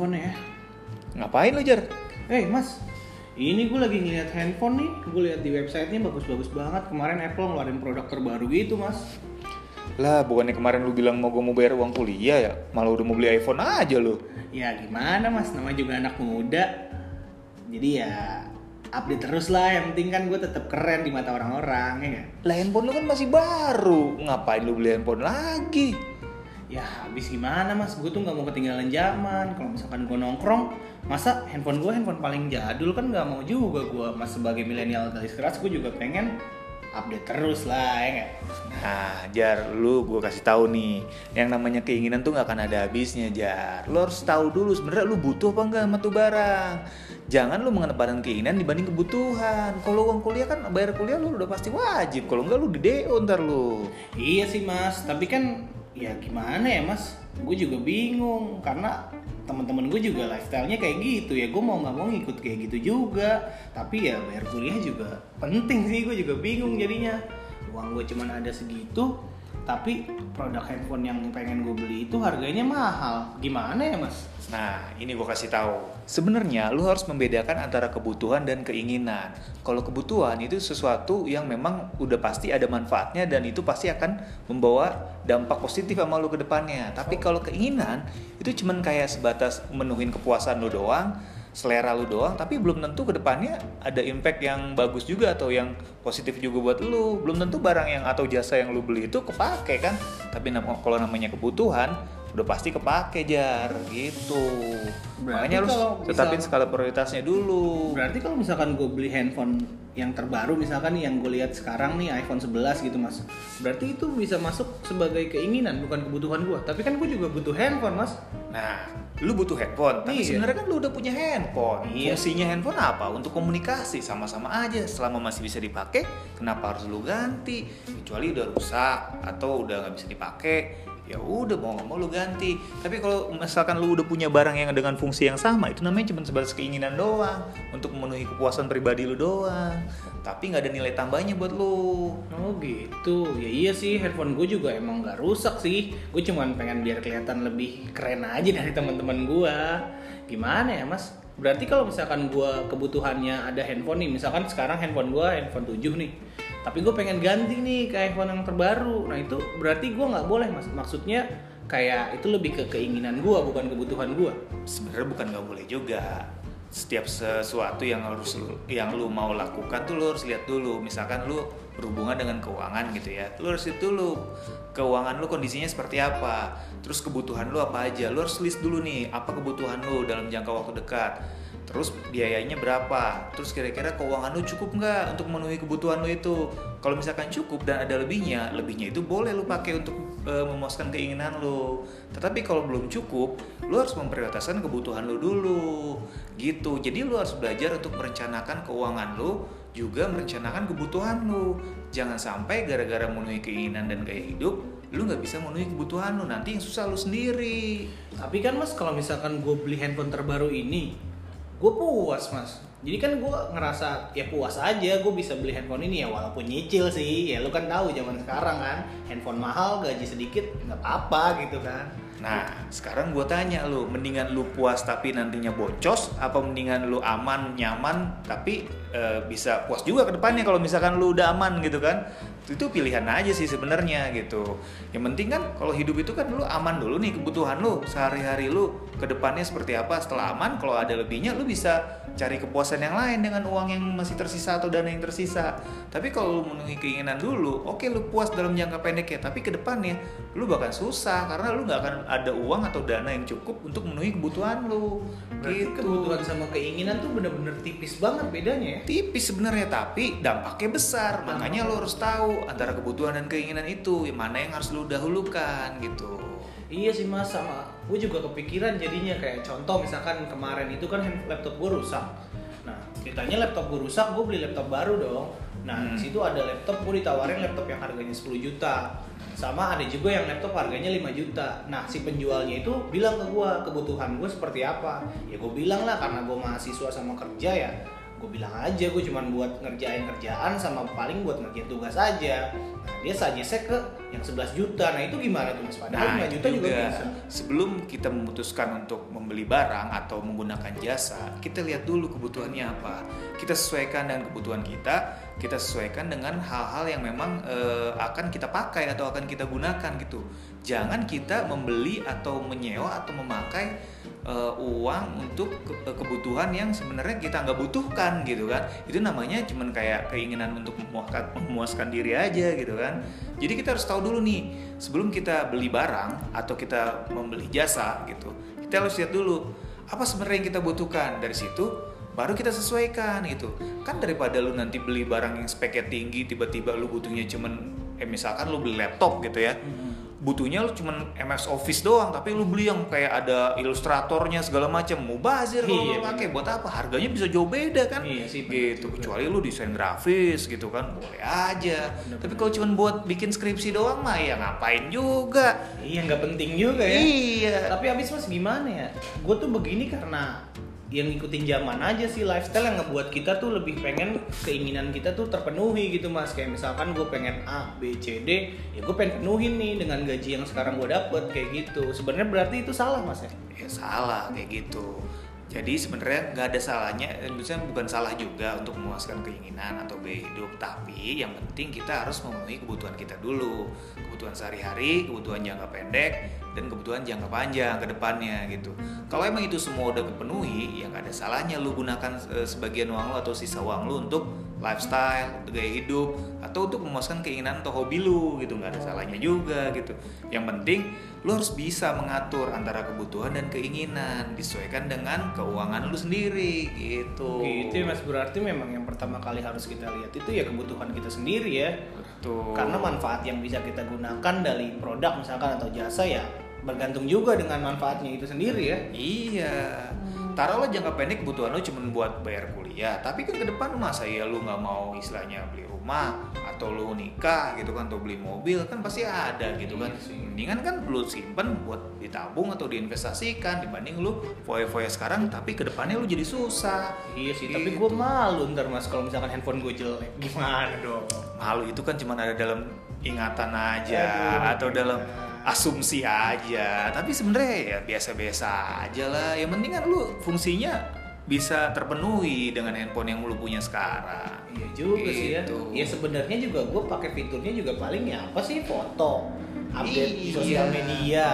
handphonenya ya. Ngapain lu Jar? Eh mas, ini gue lagi ngeliat handphone nih. Gue lihat di websitenya bagus-bagus banget. Kemarin Apple ngeluarin produk terbaru gitu mas. Lah bukannya kemarin lu bilang mau gue mau bayar uang kuliah ya? Malah udah mau beli iPhone aja lu. Ya gimana mas, namanya juga anak muda. Jadi ya update terus lah. Yang penting kan gue tetap keren di mata orang-orang ya? Lah handphone lu kan masih baru. Ngapain lu beli handphone lagi? Ya habis gimana mas, gue tuh nggak mau ketinggalan zaman. Kalau misalkan gue nongkrong, masa handphone gue handphone paling jadul kan nggak mau juga gue. Mas sebagai milenial garis keras, gue juga pengen update terus lah ya nggak? Nah, Jar, lu gue kasih tahu nih, yang namanya keinginan tuh nggak akan ada habisnya, Jar. Lu harus tahu dulu sebenarnya lu butuh apa enggak sama tuh barang. Jangan lu mengedepankan keinginan dibanding kebutuhan. Kalau uang kuliah kan bayar kuliah lu udah pasti wajib. Kalau enggak lu di DO ntar lu. Iya sih mas, tapi kan ya gimana ya mas? Gue juga bingung karena teman-teman gue juga lifestyle-nya kayak gitu ya. Gue mau nggak mau ngikut kayak gitu juga. Tapi ya bayar kuliah juga penting sih. Gue juga bingung jadinya. Uang gue cuma ada segitu, tapi produk handphone yang pengen gue beli itu harganya mahal. Gimana ya mas? Nah, ini gue kasih tahu. Sebenarnya lu harus membedakan antara kebutuhan dan keinginan. Kalau kebutuhan itu sesuatu yang memang udah pasti ada manfaatnya dan itu pasti akan membawa dampak positif sama lu ke depannya. Tapi kalau keinginan itu cuman kayak sebatas menuhin kepuasan lu doang, selera lu doang, tapi belum tentu ke depannya ada impact yang bagus juga atau yang positif juga buat lu. Belum tentu barang yang atau jasa yang lu beli itu kepake kan. Tapi kalau namanya kebutuhan udah pasti kepake jar gitu. Berarti Makanya harus tetapin misal- skala prioritasnya dulu. Berarti kalau misalkan gue beli handphone yang terbaru misalkan yang gue lihat sekarang nih iPhone 11 gitu mas berarti itu bisa masuk sebagai keinginan bukan kebutuhan gue tapi kan gue juga butuh handphone mas Nah, lu butuh handphone, tapi Iya. sebenarnya kan lu udah punya handphone. Iya. Fungsinya handphone apa? Untuk komunikasi sama-sama aja. Selama masih bisa dipakai, kenapa harus lu ganti? Kecuali udah rusak atau udah nggak bisa dipakai, ya udah mau nggak mau lu ganti. Tapi kalau misalkan lu udah punya barang yang dengan fungsi yang sama, itu namanya cuma sebatas keinginan doang untuk memenuhi kepuasan pribadi lu doang. Tapi nggak ada nilai tambahnya buat lu. oh gitu ya iya sih handphone gue juga emang nggak rusak sih gue cuman pengen biar kelihatan lebih keren aja dari teman-teman gue gimana ya mas berarti kalau misalkan gue kebutuhannya ada handphone nih misalkan sekarang handphone gue handphone 7 nih. Tapi gue pengen ganti nih ke iPhone yang terbaru. Nah itu berarti gue nggak boleh mas. Maksudnya kayak itu lebih ke keinginan gue bukan kebutuhan gue sebenarnya bukan nggak boleh juga. Setiap sesuatu yang harus yang lu mau lakukan tuh lu harus lihat dulu. Misalkan lu berhubungan dengan keuangan gitu ya. Lu harus lihat dulu keuangan lu kondisinya seperti apa terus kebutuhan lu apa aja. Lu harus list dulu nih apa kebutuhan lu dalam jangka waktu dekat terus biayanya berapa terus kira-kira keuangan lu cukup nggak untuk memenuhi kebutuhan lu itu. Kalau misalkan cukup dan ada lebihnya lebihnya itu boleh lu pakai untuk e, memuaskan keinginan lu. Tetapi kalau belum cukup lu harus memprioritaskan kebutuhan lu dulu gitu. Jadi lu harus belajar untuk merencanakan keuangan lu juga merencanakan kebutuhan lu jangan sampai gara-gara memenuhi keinginan dan gaya hidup lu nggak bisa memenuhi kebutuhan lu nanti yang susah lu sendiri Tapi kan mas kalau misalkan gue beli handphone terbaru ini, gue puas mas. Jadi kan gue ngerasa ya puas aja gue bisa beli handphone ini ya walaupun nyicil sih. Ya lu kan tahu zaman sekarang kan handphone mahal gaji sedikit nggak apa-apa gitu kan. Nah, sekarang gue tanya lu, mendingan lu puas tapi nantinya boncos, apa mendingan lu aman, nyaman, tapi e, bisa puas juga ke depannya kalau misalkan lu udah aman gitu kan? Itu pilihan aja sih sebenarnya gitu. Yang penting kan kalau hidup itu kan lu aman dulu nih kebutuhan lu, sehari-hari lu ke depannya seperti apa. Setelah aman, kalau ada lebihnya lu bisa cari kepuasan yang lain dengan uang yang masih tersisa atau dana yang tersisa. Tapi kalau lu memenuhi keinginan dulu, oke lu puas dalam jangka pendek ya, tapi ke depannya lu bakal susah karena lu nggak akan ada uang atau dana yang cukup untuk memenuhi kebutuhan lu. Berarti gitu. kebutuhan sama keinginan tuh bener-bener tipis banget bedanya ya. Tipis sebenarnya tapi dampaknya besar. Makanya lo harus tahu antara kebutuhan dan keinginan itu yang mana yang harus lu dahulukan gitu. Iya sih mas sama gue juga kepikiran jadinya kayak contoh misalkan kemarin itu kan laptop gue rusak. Ceritanya laptop gue rusak gue beli laptop baru dong. Nah Hmm. di situ ada laptop gue ditawarin laptop yang harganya 10 juta. Sama ada juga yang laptop harganya 5 juta. Nah si penjualnya itu bilang ke gue kebutuhan gue seperti apa. Ya gue bilang lah karena gue mahasiswa sama kerja ya gue bilang aja gue cuman buat ngerjain kerjaan sama paling buat ngerjain tugas aja dia suggest ke yang 11 juta nah itu gimana tuh mas padahal Nah, 5 juta itu juga, bisa Sebelum kita memutuskan untuk membeli barang atau menggunakan jasa, kita lihat dulu kebutuhannya apa. Kita sesuaikan dengan kebutuhan kita, kita sesuaikan dengan hal-hal yang memang eh, akan kita pakai atau akan kita gunakan gitu. Jangan kita membeli atau menyewa atau memakai eh, uang untuk ke- eh, kebutuhan yang sebenarnya kita nggak butuhkan gitu kan. Itu namanya cuman kayak keinginan untuk memuaskan, memuaskan diri aja gitu kan. Jadi kita harus tahu dulu nih sebelum kita beli barang atau kita membeli jasa gitu. Kita harus lihat dulu apa sebenarnya yang kita butuhkan dari situ baru kita sesuaikan gitu. Kan daripada lu nanti beli barang yang speknya tinggi tiba-tiba lu butuhnya cuman eh misalkan lu beli laptop gitu ya. Butuhnya lu cuman MS Office doang tapi lu beli yang kayak ada ilustratornya segala macam mubazir kalau Iya, lu pakai buat apa? Harganya bisa jauh beda kan? Iya sih, bener gitu. juga. Kecuali lu desain grafis gitu kan boleh aja. Tapi kalau cuma buat bikin skripsi doang mah ya ngapain juga. iya nggak penting juga ya Iya. tapi abis mas gimana ya gue tuh begini karena yang ngikutin zaman aja sih lifestyle yang ngebuat kita tuh lebih pengen keinginan kita tuh terpenuhi gitu mas. Kayak misalkan gue pengen A B C D ya gue pengen penuhin nih dengan gaji yang sekarang gue dapet kayak gitu. Sebenarnya berarti itu salah mas ya? Ya salah kayak gitu. Jadi sebenarnya nggak ada salahnya, eh, maksudnya bukan salah juga untuk memuaskan keinginan atau gaya hidup, tapi yang penting kita harus memenuhi kebutuhan kita dulu, kebutuhan sehari-hari, kebutuhan jangka pendek, dan kebutuhan jangka panjang ke depannya gitu. Kalau emang itu semua udah kepenuhi, ya nggak ada salahnya lu gunakan eh, sebagian uang lu atau sisa uang lu untuk lifestyle, gaya hidup, atau untuk memuaskan keinginan atau hobi lu gitu, nggak ada salahnya juga gitu. Yang penting lu harus bisa mengatur antara kebutuhan dan keinginan disesuaikan dengan keuangan lu sendiri gitu. gitu ya mas berarti memang yang pertama kali harus kita lihat itu ya kebutuhan kita sendiri ya Betul. karena manfaat yang bisa kita gunakan dari produk misalkan atau jasa ya bergantung juga dengan manfaatnya itu sendiri ya Iya. Taruhlah jangka pendek kebutuhan lu cuma buat bayar kuliah, tapi kan ke depan masa ya lu nggak mau istilahnya beli rumah atau lu nikah gitu kan atau beli mobil kan pasti ada gitu kan. Iya. Mendingan kan lu simpen buat ditabung atau diinvestasikan dibanding lu foya-foya sekarang tapi ke depannya lu jadi susah. Iya sih, tapi Gitu. gue malu ntar mas kalau misalkan handphone gue jelek gimana dong? malu itu kan cuma ada dalam ingatan aja Aduh, atau dalam iya. Asumsi aja tapi sebenarnya ya biasa-biasa aja lah yang penting kan lu fungsinya bisa terpenuhi dengan handphone yang lu punya sekarang Iya juga sih ya. Gitu. Ya sebenarnya juga gue pakai fiturnya juga paling ya apa sih foto, update Iya. sosial media,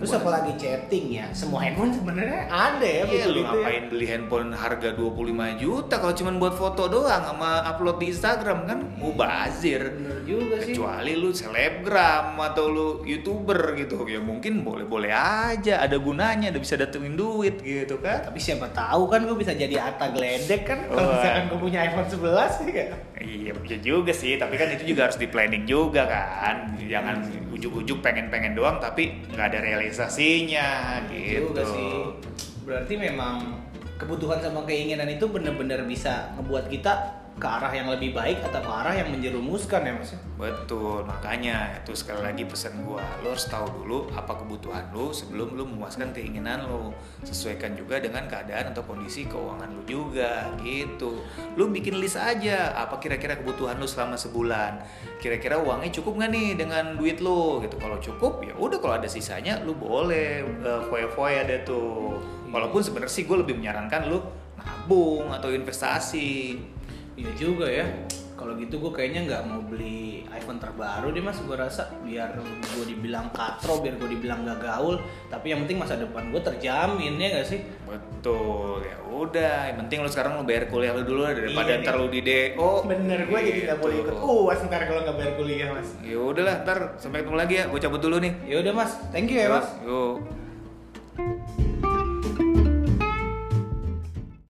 terus apalagi chatting ya. Semua handphone sebenarnya ada ya Iya, lu ya. ngapain beli handphone harga 25 juta kalau cuma buat foto doang sama upload di Instagram kan mubazir. Bener juga sih. Kecuali lu selebgram atau lu youtuber gitu ya mungkin boleh-boleh aja ada gunanya ada bisa datengin duit gitu kan Tapi siapa tahu kan gue bisa jadi Atta Gledek kan kalau Wah. misalkan gue punya iPhone 11 ya. Iya bisa juga sih, tapi kan itu juga harus di planning juga kan. Jangan ujuk-ujuk pengen-pengen doang tapi nggak ada realisasinya gitu. juga sih berarti memang kebutuhan sama keinginan itu benar-benar bisa ngebuat kita ke arah yang lebih baik atau ke arah yang menjerumuskan ya mas Betul, makanya itu sekali lagi pesan gua, lo harus tahu dulu apa kebutuhan lo sebelum lo memuaskan keinginan lo. Sesuaikan juga dengan keadaan atau kondisi keuangan lo juga gitu. Lo bikin list aja apa kira-kira kebutuhan lo selama sebulan. Kira-kira uangnya cukup nggak nih dengan duit lo gitu. Kalau cukup ya udah kalau ada sisanya lo boleh uh, foya-foya deh tuh. Walaupun sebenarnya sih gue lebih menyarankan lo nabung atau investasi. Iya juga ya kalau gitu gue kayaknya nggak mau beli iPhone terbaru deh mas gue rasa biar gue dibilang katro biar gue dibilang gak gaul tapi yang penting masa depan gue terjamin ya gak sih Betul, ya udah. Yang penting lu sekarang lu bayar kuliah lu dulu daripada Iya, ntar di DO. bener gue jadi nggak boleh ikut Gitu. uas ntar kalau nggak bayar kuliah mas Ya udahlah, ntar sampai ketemu lagi ya. Gue cabut dulu nih. ya udah mas thank you ya mas Yuk.